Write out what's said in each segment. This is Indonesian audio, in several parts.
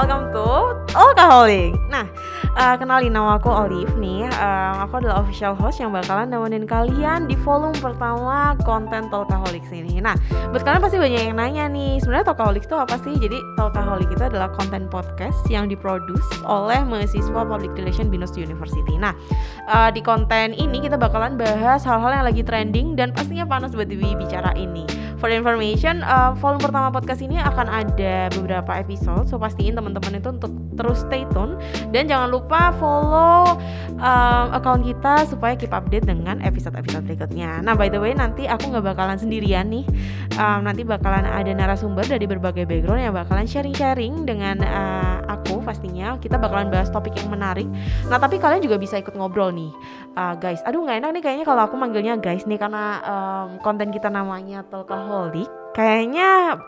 Talkaholic. Nah, uh, kenalin nama aku Olive nih. Uh, aku adalah official host yang bakalan nemenin kalian di volume pertama konten Talkaholic ini. Nah, buat kalian pasti banyak yang nanya nih, sebenarnya Talkaholic itu apa sih? Jadi Talkaholic itu adalah konten podcast yang diproduce oleh mahasiswa Public Relation Binus University. Nah, uh, di konten ini kita bakalan bahas hal-hal yang lagi trending dan pastinya panas buat dibicara ini. For information, uh, volume pertama podcast ini akan ada beberapa episode, so pastiin teman-teman itu untuk terus stay tune dan jangan lupa follow um, account kita supaya keep update dengan episode-episode berikutnya. Nah by the way nanti aku nggak bakalan sendirian nih, um, nanti bakalan ada narasumber dari berbagai background yang bakalan sharing-sharing dengan uh, aku pastinya. Kita bakalan bahas topik yang menarik. Nah tapi kalian juga bisa ikut ngobrol nih, uh, guys. Aduh nggak enak nih kayaknya kalau aku manggilnya guys nih karena um, konten kita namanya Talkaholic. Kayaknya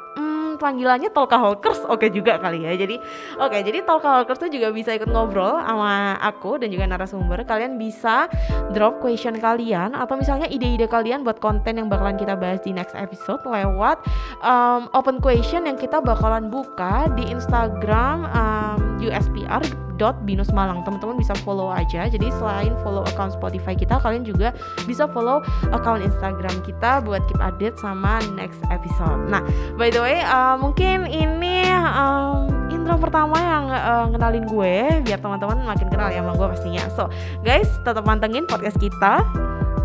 panggilannya Talkaholics oke okay juga kali ya. Jadi oke, okay, jadi Talkaholics tuh juga bisa ikut ngobrol sama aku dan juga narasumber. Kalian bisa drop question kalian atau misalnya ide-ide kalian buat konten yang bakalan kita bahas di next episode lewat um, open question yang kita bakalan buka di Instagram um, USPR binus malang. Teman-teman bisa follow aja. Jadi selain follow account Spotify kita kalian juga bisa follow account Instagram kita buat keep update sama next episode. Nah by the way uh, mungkin ini um, intro pertama yang uh, ngenalin gue biar teman-teman makin kenal ya sama gue pastinya. So guys tetap mantengin podcast kita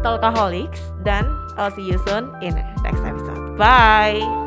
Talkaholics dan I'll see you soon in next episode. Bye